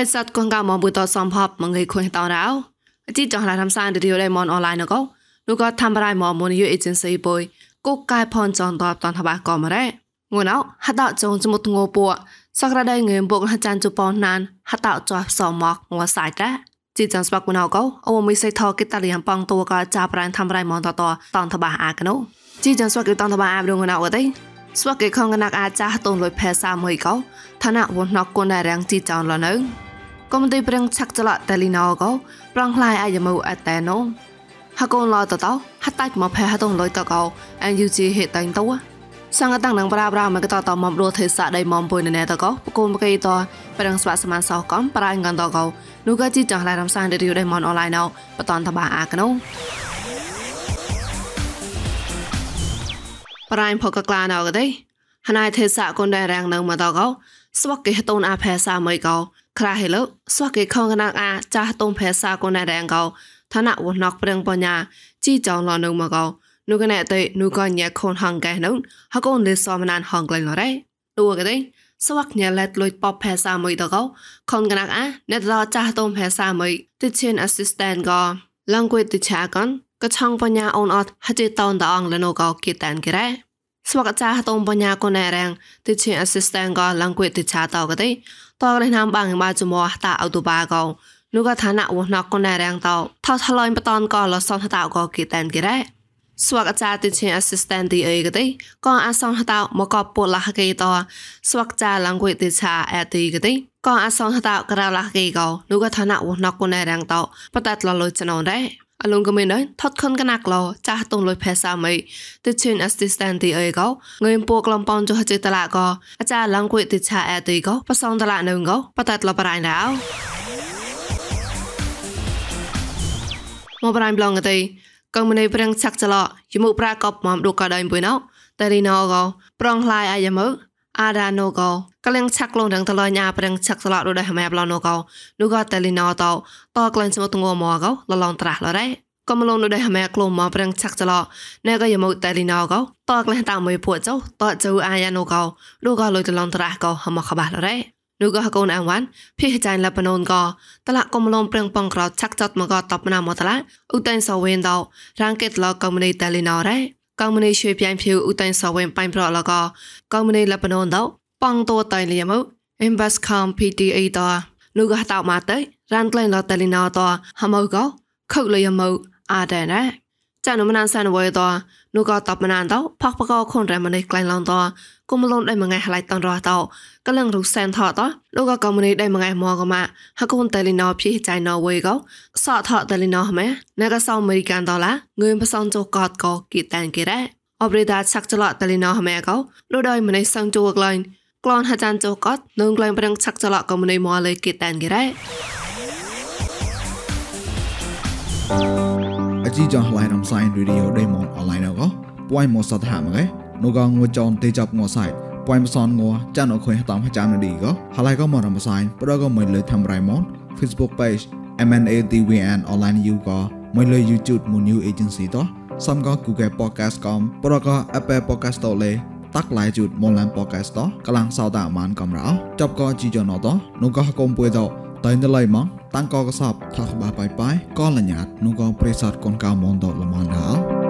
រិស័តកងកមកបុតសំភពមងៃខុញតរោជីចងឡាทำសានឌីយោដេមនអនឡាញកោនោះក៏ทำរៃមកមុនយូអេเจนស៊ីបុយគូកែផនចងតបតនថាបាក៏មករ៉េងួនអោហតចងចមុតងោពួសក្រដៃងើមបុកហចានជប៉ុនណានហតចោសមមកងួសាយតាជីจังสปักกุนเอาก็เอามีใส่ทอกิตาเลียงปังตัวก็จาปรานทำไรมองต่อต่อตอนทบาอากนជីจังสปักตอนทบาอาบดงนเอาได้สวักเกคองนักอาจาตรงลอยแพซามวยเขาឋានៈវណកគុនដែលរាំងជីចောင်းលនៅ កុំទីប្រឹងឆាក់ចលតលីណោកោប្រងខ្លាយអាយមើអតែណូហកូនឡតតោហតាច់មកផែហតងលុយតកោអនយូជីហេតៃតោសង្កតាំងនឹងប្រាប្រាមកតតមករស់ទេសៈដៃមំពុយណែតកោបកូនបកៃតប្រឹងស្វាសមានសោកំប្រាញ់កនតកោនោះក៏ជីចង់ឡៃរំសានឌីរីដៃមនអនឡាញណៅបតនតបាអាកណូប្រាញ់ផកក្លាណៅកទេហណៃទេសៈគុនដែលរាំងនៅមកតកោស្វកគេតូនអាផែសាមិយកោ ខ្រាហេលស្វកគេខងកណាអាចាស់តូនផែសាកូនរែងកោឋានៈវណកប្រឹងបញ្ញាជីចောင်းលនៅមកោនូកណែតេនូកញ៉ាខូនហងកែនុហកូនលេសមណានហងក្លែងលរ៉េទូកទេស្វាក់ញ៉ាលេតលុយប៉បផែសាមួយតកោខនកណាអាអ្នកតចាស់តូនផែសាមួយទីជិនអេស៊ីស្តេនកោ language ទីឆាកនក៏ឆងបញ្ញាអូនអត់ហចេតនតអងលនៅកោគីតានគេរ៉េស្វកចាហតងបញ្ញាកូនរាំងទីជា assistant ក៏លងគួយទីឆាតក៏ទេ តរនេះណាំបាំងបាជមោះតាអូតូបាក៏នោះក៏ឋានៈវណកកូនរាំងតថោថលយបតនក៏លសនតក៏គីតានគេរ៉េស្វកចាទីជា assistant ទីអីក៏ទេក៏អាសនតមកក៏ពុលះគេតស្វកចាលងគួយទីឆាអេទីក៏ទេក៏អាសនតក្រលះគេក៏នោះក៏ឋានៈវណកកូនរាំងតបតតលលុយចណនដែរ អលងក៏មានដែរថត់ខុនកណាក់ឡចាស់តុងលុយផេសាមីទៅជិនអេសទីស្តេនទីអីក៏ងើមពូក្លំប៉នចុះជិតឡាក៏អាចារ្យឡងគួយទីឆាអេទីក៏បសងតឡានឹងក៏បតតលបរៃដ ល់មកបរៃប្លងទៅកងមនីប្រាំងឆាក់ចឡយមុប្រាកបមកឌូកដៃបុយណោតែរីណោក៏ប្រងខ្លាយអាយមើអាដាណូកោកលៀងឆាក់លងដងតលញ៉ាប្រឹងឆាក់សឡរដៃម៉ែប្លណូកោនូក៏តលីណោតោតក្លែងស្មតងមកកោលឡងត្រាស់លរ៉េក៏មលងនៅដៃម៉ែក្លូមកប្រឹងឆាក់ចឡណែក៏យមកតលីណោកោតក្លែងតាមមួយពួកចោតចៅអាយ៉ាណូកោនូក៏លុយតឡងត្រាស់កោហមកខបាលរ៉េនូក៏ហកូនអងវ៉ាន់ភីចៃលបណូនក៏តឡាកុំលងប្រឹងប៉ងក្រោឆាក់ចតមកក៏តបណាមកតឡាឧតែងសវេនដោរាងកេតឡកុំនីតលីណោរ៉េ កំមនីជួយប្លែងភឿឧតៃសវេបាញ់ប្រឡកកំមនីលបណូនដោបងតូតៃលៀមអ៊ូ Investcom PTA តនោះក៏តោមកទៅរានក្លែងលតលីណោតហមៅក៏ខុកលយមៅអាដែនណាចានុមណានសានវយតនោះក៏តបមណានតផកបកខុនរែមនេះក្លែងឡងត គុំលនដៃមងៃហឡៃតនរតកលឹងរុសែនថតនូកកមនីដៃមងៃមកកម៉ាហកូនតលីណោភីចៃណូវយកសអថតលីណោម៉ែណកសអមេរិកានដុល្លាងឿនបសនចកតកគីតានគេរ៉ាអបរិដាឆាក់ចលតលីណោម៉ែកោនោះដៃមនេះសងជួក្លែងក្លនហាចានចកតនឹងក្លែងប្រឹងឆាក់ចលកមនីមកលេគីតានគេរ៉ាអជីចងឡៃរំសាយរីឌីអូដេម៉ុនអនឡាញកោពួយមកសតហាមកែ នោះក៏ងួចនទេចាប់ងួសាយពួយមសនងួចានអខុយតាមចាំនឌីក៏ហឡៃក៏មករំសាយប្រក៏មិនលើធ្វើរៃម៉ុន Facebook page MNATVN online you ក៏មិនលើ YouTube មួយ new agency តោះសំក៏ Google podcast កំប្រក៏ Apple podcast តលេតាក់ឡៃជូតមនឡាន podcast តកលាំងសោតាមានកំរោចប់ក៏ជីចណតនោះក៏កុំពួយតតែនៅឡៃមកតាំងក៏កសបថាក្បាបាយបាយក៏លញ្ញាតនោះក៏ប្រេសតកូនកៅមនតលមនដល់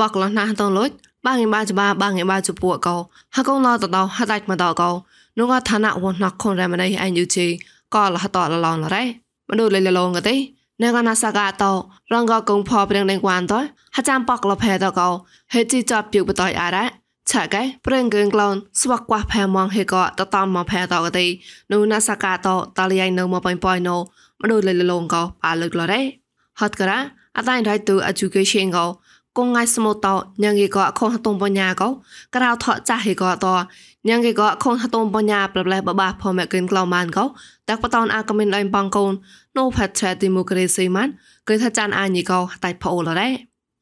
បកលណាតងលុចបាងឯបាច្បាបាងឯបាជពួកោហកងឡតតហដាច់មកតកោនោះក៏ឋានៈវណកខុនរមណៃអញយូជីក៏លហតលឡងលរ៉េមនុលលលងកទេណកណាសកាតរងកកងផព្រៀងដេងគួនតហចាំបកលផែតកោហេជីចាប់ពីបតយអារ៉ាឆាកែប្រេងកងក្លូនស្វាក់ကွာផែមងហេកតតំមកផែតកទេនូណាសកាតតលីយ៉ៃនៅមកប៉ៃប៉ៃណូមនុលលលងកោប៉ាលឹកលរ៉េហត់ការ៉ាអតៃរៃទូ education កោ កងងាយស្មូតញ៉ាងគេក៏ខុសតុំបញ្ញាក៏ក្រៅថកចាស់ហេក៏តញ៉ាងគេក៏ខុសតុំបញ្ញាប្រប្លែបបាផមកគិនក្លៅម៉ានក៏តាក់បតនអាកមិនដៃបងកូននូផាត់ឆាឌីម៉ូក្រាស៊ីម៉ានគឺថាចានអាញីក៏តៃផអូលរ៉េ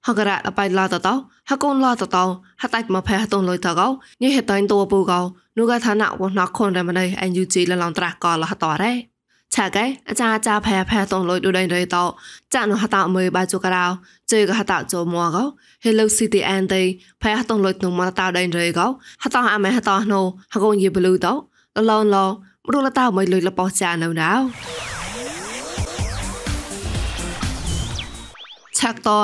ហករ៉ាបៃឡាតតោហកូនឡាតតោហតៃមកផែតុនលុយតកោញីហេតៃតួពូកោនូកឋានៈវណខុនរមណៃអញយូជីលឡងត្រាស់ក៏លះតរ៉េ ឆាកែអាចាចាផែផែតងលុយដូចដៃតោចានហតមើបាជូការោជើកហតជោមួកោហេឡូស៊ីទីអានតេផែតងលុយក្នុងមកតោដៃរេកោហតអាមេហតណូហកូនយីបលូតោឡងឡមរុលតោមិនលុយលបោចានៅដៅឆាក់តោ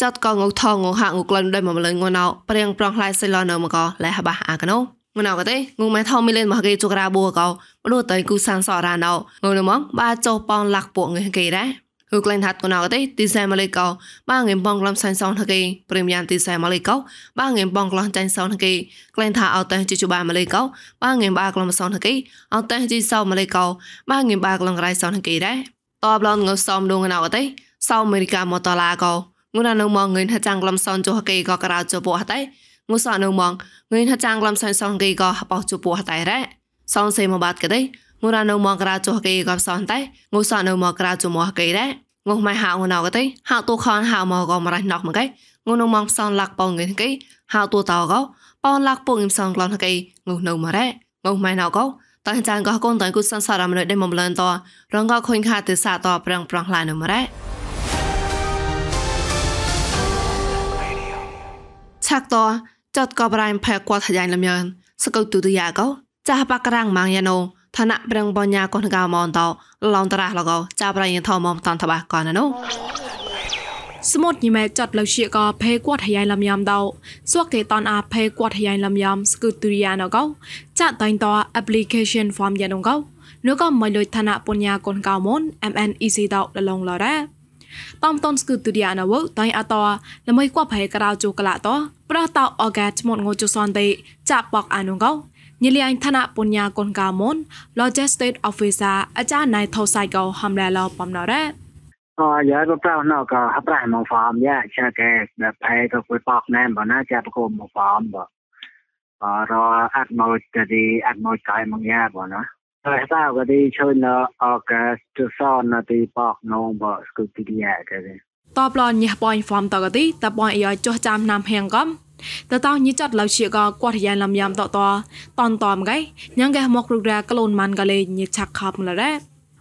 ចាត់កងងថងងហាក់ងក្លិនដៃមកម្លឹងងណៅព្រៀងប្រងខ្លាយសិលនៅមកកលែហបះអាកណូ ងណៅកទេងងម៉ែថោមីលេនមកគេជុករាបួកោមនុតៃគូសានសរ៉ាណៅងនមកបាចោប៉ងលាក់ពួកងគេដែរហូក្លែងហាត់កណៅកទេទីសែម៉ាឡេកោបាងេបងក្លំសាញ់សងថគេព្រីមយ៉ាងទីសែម៉ាឡេកោបាងេបងក្លំចាញ់សងថគេក្លែងថាអត់តែជីជបាម៉ាឡេកោបាងេបាក្លំសងថគេអត់តែជីសោម៉ាឡេកោបាងេបាក្លំក្រៃសងថគេដែរតបឡងងសំដងណៅកទេសោអមេរិកាមកតឡាកោងូណានៅមកងឿនថាចាំងក្លំសនចុះគេក៏ក្រៅចុះពោះតែ ងូសនៅមកងឿនថាចាំងក្លំសនសងគេក៏បោះចុះពោះតែរ៉ាសងសេមកបាត់ក៏ទេងូណានៅមកក្រៅចុះគេក៏សនតែងូសនៅមកក្រៅចុះមកគេរ៉ាងុះម៉ៃហៅងូណៅក៏ទេហៅទូខនហៅមកក៏មករ៉ៃណក់មកគេងូនៅមកផ្សនលាក់បងងឿនគេហៅទូតោក៏ប៉នលាក់ពងងឹមសងក្លំគេងុះនៅមករ៉ាងុះម៉ៃណៅក៏តើចាងក៏កូនតើគូសានសារមនៅដេមមលនតរងក៏ខុញខាទិសាតប្រងប្រងឡាននៅមរ៉ាឆាក់ត ចតកបរៃផែគាត់ថ្លៃលំយនសកុទុទយ៉ាកោចាស់បាក់រាំងម៉ាងយ៉ាណូឋានៈប្រឹងបញ្ញាកូនកៅមនតឡងតរះលកោចាប្រៃយថមមតនតបាកនណូស្មុតញីម៉ែចាត់លើជាកភេគាត់ហៃលំយ៉ាំដោសួកគេតនអាភេគាត់ហៃលំយ៉ាំស្គូទូរីយ៉ាណកោចាត់តៃត application form យ៉ានងកោនោះក៏មិនលុយឋានៈបញ្ញាកូនកៅមន MNEC ដោលឡងឡរ៉ាតំតនស្គឺទូឌីអាណវតៃអតល្មើគួបផៃក្រៅជូក្លាត ប្រតោអកែឈ្មោះងូជូសនទេចាក់បកអានុងកោញិលៀងឋានៈបញ្ញាកុនកាមុន Logistic Officer អាចារ្យណៃថោសៃកោហំលែឡបំណរ៉ាអយ៉ាក៏ប្រៅណក៏ហប្រៃមកហ្វាមយ៉ាចាកែដែលផៃក៏គួយបកណែបណាចាប្រគមមកហ្វាមបអរអត់មកទីអត់មកកាយមកយ៉ាបណាហើយតើក៏ទីឈើនៅអកស្ទសនទីបកនងបស្គូទីយ៉ាគេ តបឡញះបងហ្វមតក៏ទីតបងអីចុះចាំណាំហៀងកំតតោញិចាត់ឡៅជាក៏គាត់យ៉ាងលំយ៉ាំតតតនតំកៃញ៉ាងកែមករុករ៉ាក្លូនម៉ាន់កលេញិឆាក់ខប់មឡរ៉ា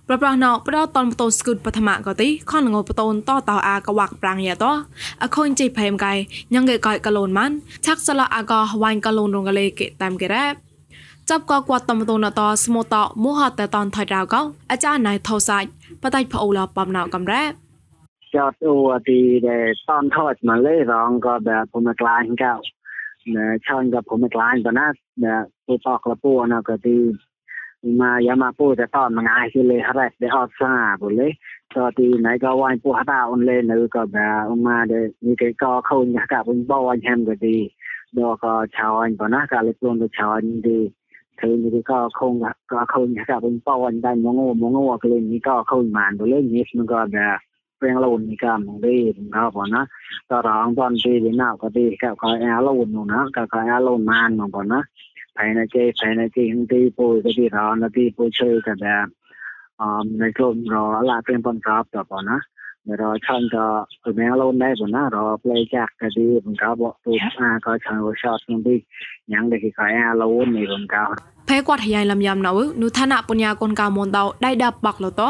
ប្រប្រណោប្រតនបតូនស្គូតបឋមក៏ទីខនងបតូនតតអាកវាក់ប្រាំងយ៉ាតអខូនជិផេមកៃញ៉ាងកែកៃក្លូនម៉ាន់ឆាក់សឡអាកហវ៉ាញ់ក្លូនរងកលេកេតាមកេរ៉ាចាប់ក៏គាត់តំតូនតស្មូតមូហតតនថៃរៅកោអាចារ្យណៃថោសាច់បតៃផអូឡបំណៅកំរ៉ា จอดอัวตีเด้ตอนทอดมาเลยร้องก็แบบผมกลายเก่าเนี่ยช่อนกับผมกลายก็น่าเนี่ยปูตอกละปูนะก็ดีมายามาปูแต่ตอนมันง่ายขึ้นเลยแรกได้ออดซาบเลยตอนที่ไหนก็วานปูหัตาอุ่นเลยนึก็แบบออกมาเดมีกก็เข้าอยากกับเป็นบ่วันแฮมก็ดีดอกก็ชาวอันก็น่าการเล็รวมตัวชาวอันดีถึงมีก็คงก็คงอยากกับเป็นบ่วันได้มองโง่มองโง่ก็เลยมีก็เข้ามาบุเลยนี่มันก็แบบ penga un ni kam nong de ka pa na ta rang ton de de na ka de ka ka a lo un na ka ka a lo man nong pa na pai na che pai na che hin de po de de ra na de po che ka da um na ko ro la pen pon ka ta pa na រឆានក៏ប្រមាណលូនដែរបងណារផ្លេចាក់ក៏ទីបង្កបកទូអាក៏ឆានវឆតនឹងទីញ៉ាំដូចគេខែអាលូននេះបង្ក ភេគាត់ហយលំយ៉ាំណៅនុឋានៈបញ្ញាកូនកៅមនដៅដៃដាប់បាក់លត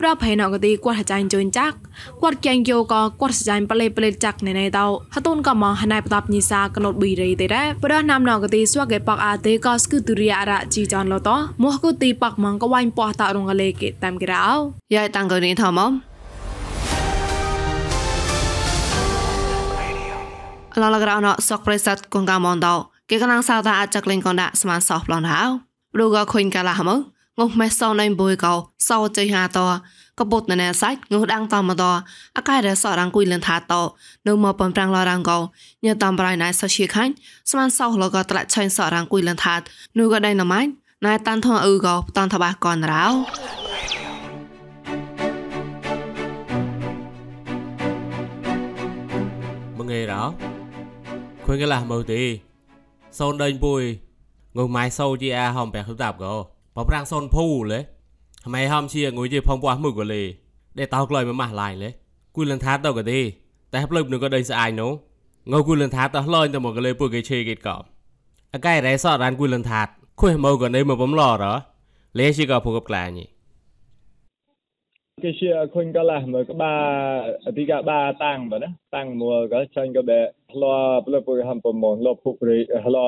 ប្រភេណកទីគាត់ហចាញ់ជូនចាក់គាត់កែងយោក៏គាត់សចាញ់ប្លេប្លេចាក់ណែណែដៅហតុនក៏មកហណៃបតាប់ញីសាកណូតប៊ីរីទេដែរប្រណាំណកទីស្វកេប៉កអាទេក៏ស្គូទូរីអារ៉ាជីចានលតមកគូទីប៉កម៉ងក៏វាញ់ប៉ះតារងកលេគេតាមគេរោយាយតាំងកនេះថមឡឡក្រៅណសកប្រិស័តកងកាមនដោ គេកណាំងសៅតាអាចក្លែងកនដាក់ស្មានសោះប្លន់ហៅព្រោះក៏ខុញកាលាហមងុះមេសោណៃបុយកោសោចៃហាតកបុតណែសាច់ងុះដាំងតំតអកាយរសរងគួយលនថាតនៅមកបំប្រាំងឡរងកោញើតំប្រៃណៃសជាខាញ់ស្មានសោះលក៏ត្រាក់ឆៃសរងគួយលនថានោះក៏ដៃណម៉ាញ់ណៃតាន់ធងអ៊ឺកោតាន់តបាកនរោមងេរោឃើញកន្លះមើលទេ សូនដេញពុយងើម៉ៃសូជាអាហំបែខតាប់កោបប្រាំងសូនភូលេហ្មៃហំជាងុយជាផំពោះមុកកលេដែលតោក្លយមកម៉ាស់ឡាយលេគូលនថាតក៏ទេតែផ្លឹបនឹងក៏ដេញស្អាយនោះងើគូលនថាតឡយទៅមកកលេពុយគេឆេគេកោអកែរ៉េសរានគូលនថាខុយមើក៏នៅមកបំឡរលេជាក៏ភូកក្លាញ គេជាខុញក៏ឡាមើក៏បាអតិកបាតាំងបើណាតាំងមួក៏ចាញ់ក៏បែឡប្លពុកហំពមឡពុករីឡ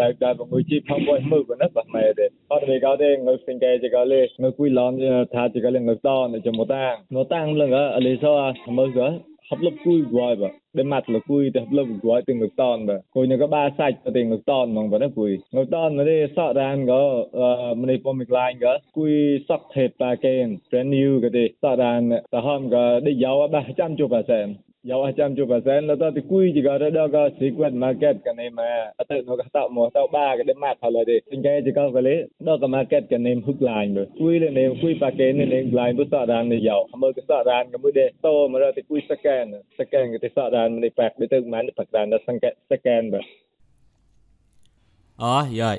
ឡៃដាមួយជីផំមួយមើបើណាបាមែទេអត់មេកោទេងើសិងកែចកលេងើគួយឡនថាចកលេងើតនចមតាំងនោះតាំងលងអលេសមើក៏ hấp lấp cùi gọi bà để mặt là cùi để hấp lấp gọi từ ngực ton bà cùi nó có ba sạch từ ngực ton mà bà nó cùi ngực ton nó đi sợ đàn có mình đi phong line có cùi sắc thịt bà kèn brand new cái đi sợ đàn ta hôm có đi dầu ba trăm chục percent យកអាចចាំជួបប្រសែនលតតិគួយជីកោរដក secret market កណេម៉ាអត់ទៅនៅកតមកទៅបាក៏ដេម៉ាត់ផលទេអញ្ចឹងជីកោកលេដក market កណេមហុកឡាញបើគួយលេណេមគួយប៉ាកេណេណេមឡាញបុសរាននេះយកមើលកសរានក៏មួយដែរតមករតិគួយសកានសកានក៏ទេសរានមិនប៉ាក់ទៅមិនប៉ាក់រានសង្កេសកានបើអូយាយ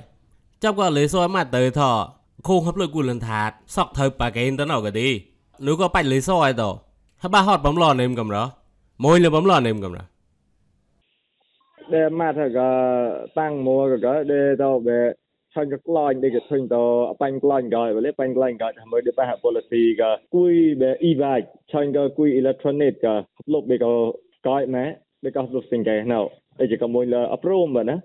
ចាប់ក៏លេសអត់ទៅថោខូងហប់លើគូលនថាតសក់ទៅប៉ាកេនទៅណៅក៏ទីនោះក៏បាច់លេសអីតហបាហត់បំឡនេមកំរោ មួយលបំឡនេមកំរដែលមកថាក៏តាំងមួក៏ក៏ដែលទៅបែឆាញ់ក៏ក្លាញ់ដែលក៏ធុញទៅបាញ់ក្លាញ់ក៏វលេបាញ់ក្លាញ់ក៏ថាមើលដែលបះ policy ក៏គួយបែ e-bag ឆាញ់ក៏គួយ electronic ក៏លុបបែក៏ក៏ម៉ែដែលក៏លុបសិងកែណៅអីក៏មួយលអប្រមណា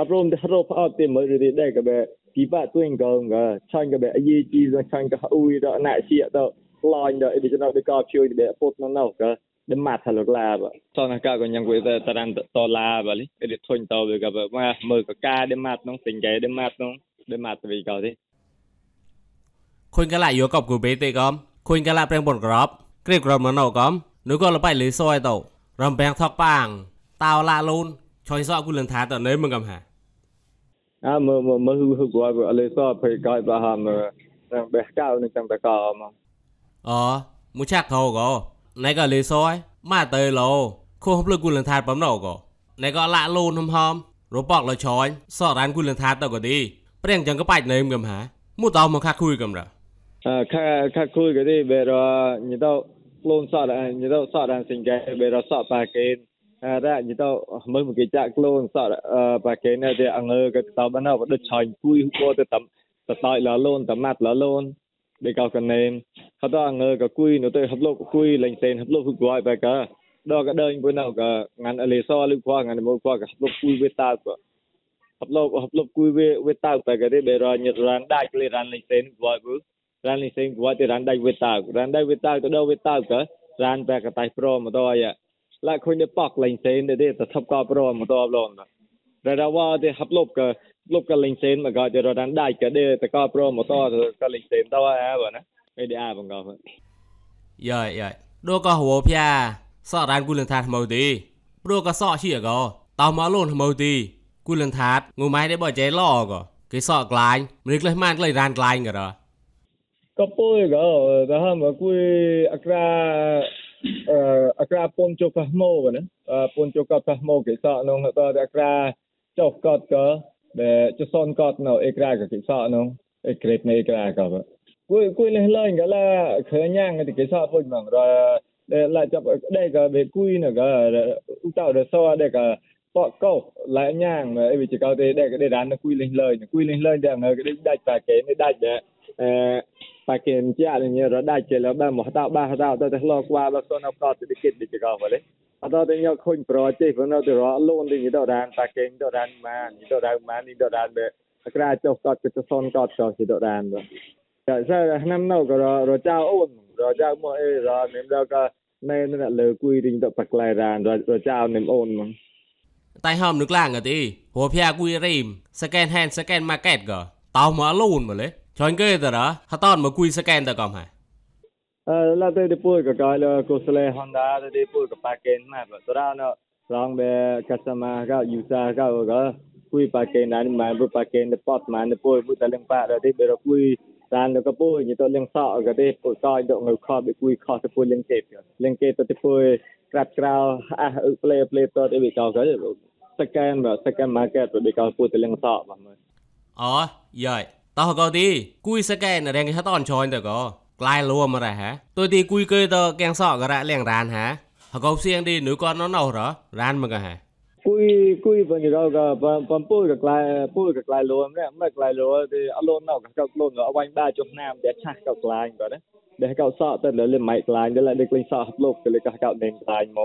អប្រមទៅរកផ្អត់ទៅមើលរីដែរក៏បែពីបាក់ទួងក៏ក៏ឆាញ់ក៏បែអយីជីឆាញ់ក៏ de mata lo clava son acá con yang güey taran to la vale el toin to de gaba ma mơ có ca de mat nong sin gay de mat nong de mat vi gao đi khuyên cả lại vô cọc của bé tê gom khuyên cả lại bên bột gọp kịp gọp nó nổ gom nếu có là bay lưới soi tàu rầm bèn thọc bàng tao lạ luôn cho sợ của lần thả tao nơi mừng gầm hả à mơ mơ mơ hư hư của vợ lưới soi phải coi bà hàm bè cao nên chẳng bè cao mà ờ muốn chắc thầu gò ណៃក៏លេសអយម៉ាតើឡូខួភ្លឹកគូលន្តាតបំណោក៏ណៃក៏ឡាក់លូនហំហំរពកលឆ្រាញ់សរានគូលន្តាតទៅក៏ទីព្រៀងចឹងក៏បាច់ណេមកំហាមួយតោមកខាក់គួយកំរ៉ាខាខាក់គួយក៏ទីបែរញីតោលូនសតញីតោសរានសិង្ហបែរសតប៉ាកេនអរញីតោមើលមកគេចាក់ខ្លួនសតប៉ាកេនតែអងើក៏តបណោបដុតឆ្រាញ់គួយហូទៅតាមតតៃឡាលូនតម៉ាត់ឡាលូន de ka kanen hata nga ka kui no te hablok kui leng sen hablok ku gwai ba ka do ka deng bu nau ka ngan ale so lu kwa ngan mo kwa ka hablok kui we ta ko hablok hablok kui we we ta ba ka de be ra nyet ran dai le ran leng sen gwai bu ran leng sen gwai te ran dai we ta ran dai we ta to do we ta ka ran ba ka tai pro mo do ya la khoi ne pak leng sen de de ta thap ka pro mo do blon da ra ra wa de hablok ka lúc cái lên sen mà gọi cho rồi đang đại cái đây ta có pro một to rồi cái lên sen tao á bà nè cái đi à bằng gọi rồi rồi đô có hồ pia sợ ran cu lần thạt màu tí đô có sợ chỉ gò tao mà luôn màu tí cu lần thạt ngủ máy để bỏ chế lo gò cái sợ lại mình lấy mang lấy ran lại gà rồi có bôi gò ta hâm mà cu akra អក្រាពនចូលកោះម៉ូណាពនចូលកោះកោះម៉ូគេសក់នងតអក្រាចុះកត់កោ จะซ่อนกอดเนาะเอกรากับกิสอนงเอกเกรดในเอกราก็คุยคุยเลยเลยก็ละเคยย่างกันกิสอปุ่นมังรอแต่ละจับได้ก็ไปคุยเนาะก็อุตส่าห์เดซอได้ก็ปอกก็หลายย่างไอ้วิจิเกาได้ได้ก็ได้ร้านคุยเลยเลยคุยเลยเลยได้เงก็ได้ได้ปากเกไม่ได้แบบเอ่อ pa ke mtia le ni ro da che lo ba atau tanya koin projek benar tu ro alun di do dan taking do dan man di do dan man di do dan be akra cho kot ke son kot cho di do dan do ya sa nam no ko ro ro cha un ro cha mo e ro nem do ka nên nó lơ quy định tập bạc lại ra rồi rồi chào nem ôn mà tay hòm nước làng ở tí hồ pia quy rim scan hand scan market gờ tao mà lùn mà lấy cho anh kê tờ đó hả tao mà quy scan tờ còn hả la te de pui ka kai la ko honda de de pui ka paken ma ba so ra no rong be customer ka user ka ga pui paken nan ma bu paken de pot ma de pui bu ta leng pa da de be ro pui tan lo ka pui ni to leng sa ga de pui ka do ngau kha be pui kha te pui leng ke leng ke to te pui krat krau a play play to de be ka ga scan ba scan market be ka pui te leng sa ba ma ờ rồi tao đi cui scan là đang cái hát on cho anh lai lùa mà ra hả tôi đi cùi cười tờ kèn sọ gà ra lèng rán hả họ cầu xiên đi nữ con nó nấu rõ rán mà gà hả cùi cùi bằng gì đâu gà bằng bùi gà lai bùi gà lai lùa mà mà lai lùa thì ở lùa nấu gà cầu lùa ở quanh ba chục nam để chắc cầu lai rồi đấy để cầu sọ tên là lên máy lai để lại được lên sọ lục để cầu cầu nền lai mà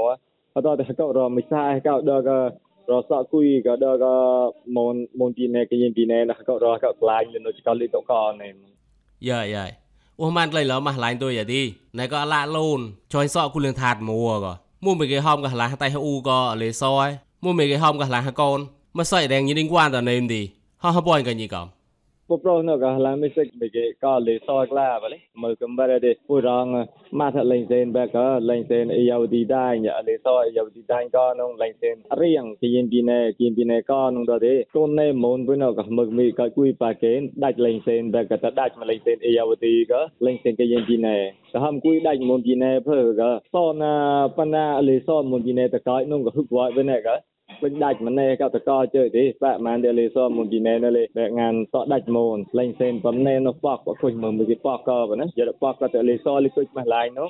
ở đó thì cầu rồi mới sai cầu được រសក់គួយក៏ដកមុនមុនពីណែគេយិនពីណែណាក៏រកក្លាញ់លនៅចកលីតកនេះយាយយាយ អូម៉ាន់ក្លែងលមកឡាញទួយយ៉ាទីណៃក៏ឡាក់លូនចុយសក់គូលឿងថាតមួក៏មួយមីគេហោមក៏ឡាតែហ៊ូក៏លេសអយមួយមីគេហោមក៏ឡាកូនមកសៃរែងយីនឹងវ៉ានតនេមទីហោះបអញក៏ញីកំ ပပရောနကဟလာမစ်စက်ဘေကေကာလေဆောကလာဗလေမကမ်ဘရဒေပူရောင်းမာထလိုင်စင်ဘကလိုင်စင်အယောဒီတိုင်းညအလေဆောအယောဒီတိုင်းကောနုံလိုင်စင်အရိယံကရင်ပြနေကရင်ပြနေကောနုံတော့ဒေတွန်နေမုန်ပွနကမကမီကကွိပါကင်ဒတ်လိုင်စင်ဘကတဒတ်မလိုင်စင်အယောဒီကလိုင်စင်ကရင်ပြနေသဟမ်ကွိဒတ်မုန်ပြနေဖေကဆောနာပနာအလေဆောမုန်ပြနေတကိုင်းနုံကဟုတ်ဝိုင်းဘနေက ពេញដាច់ម៉ណែកតកជើទីបាក់ម៉ានដេលីសមមួយពីណែណលេតែងានសក់ដាច់ម៉ូនលេងសេនបំណែនោះប៉កអគុញមើលមួយទីប៉កក៏ប៉ុណ្ណាយកប៉កក៏តលីសលីគុញមកឡាយនោះ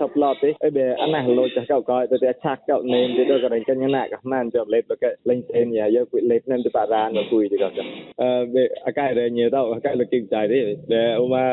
ក៏ដេហមដេខ្លួនក៏ឈប់ឡតទេ be anah lo cha kau kau tu dia chak kau nem dia tu kadang kan nak kah man job lep ke lên tên ya yo ku lep nem tu pa ran no kui dia kau eh be akai re nye tau akai lo king chai de be uma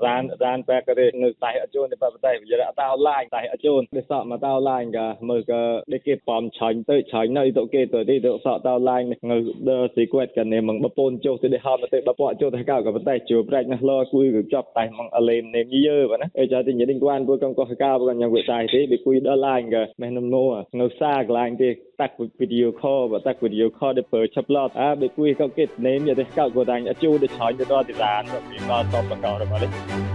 ran ran pa ka de ngai tai a chon de pa tai bây giờ đã tao line tai a chon de sa ma tao line ka mơ ka de ke pom chain tới chain nơi tu ke tu đi tu sa tao line ngai de si kwet ka nem mang ba pon cho tu de ha ma te ba po cho ta kau ka pa tai chu prach na lo kui ku chop tai mang alem nem ye ba na e cha ti nye ding kwan pu kong ko ka ba kan វិស័យទេវាគួយដល់ឡាញក៏មិននំណូនៅសាកន្លែងទេតាក់វីដេអូខលបើតាក់វីដេអូខលទៅប្រើឆាប់ឡតអាបើគួយក៏គេនេមយកទៅកោក៏ដាញ់ជូទៅឆាញ់ទៅដល់ទីឡានវាក៏តបកោរបស់លេ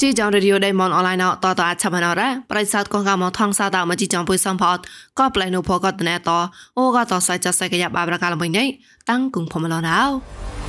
ជីចងរេឌីអូដៃមនអនឡាញតតអាចឆាប់ណរ៉ាប្រិស័តកងកមថងសាតមកជីចងពុយសំផតក៏ប្លែនោះផកតណែតអូក៏តសៃចសៃកយ៉ាបាប្រកាលមួយនេះតាំងគងផមឡណៅ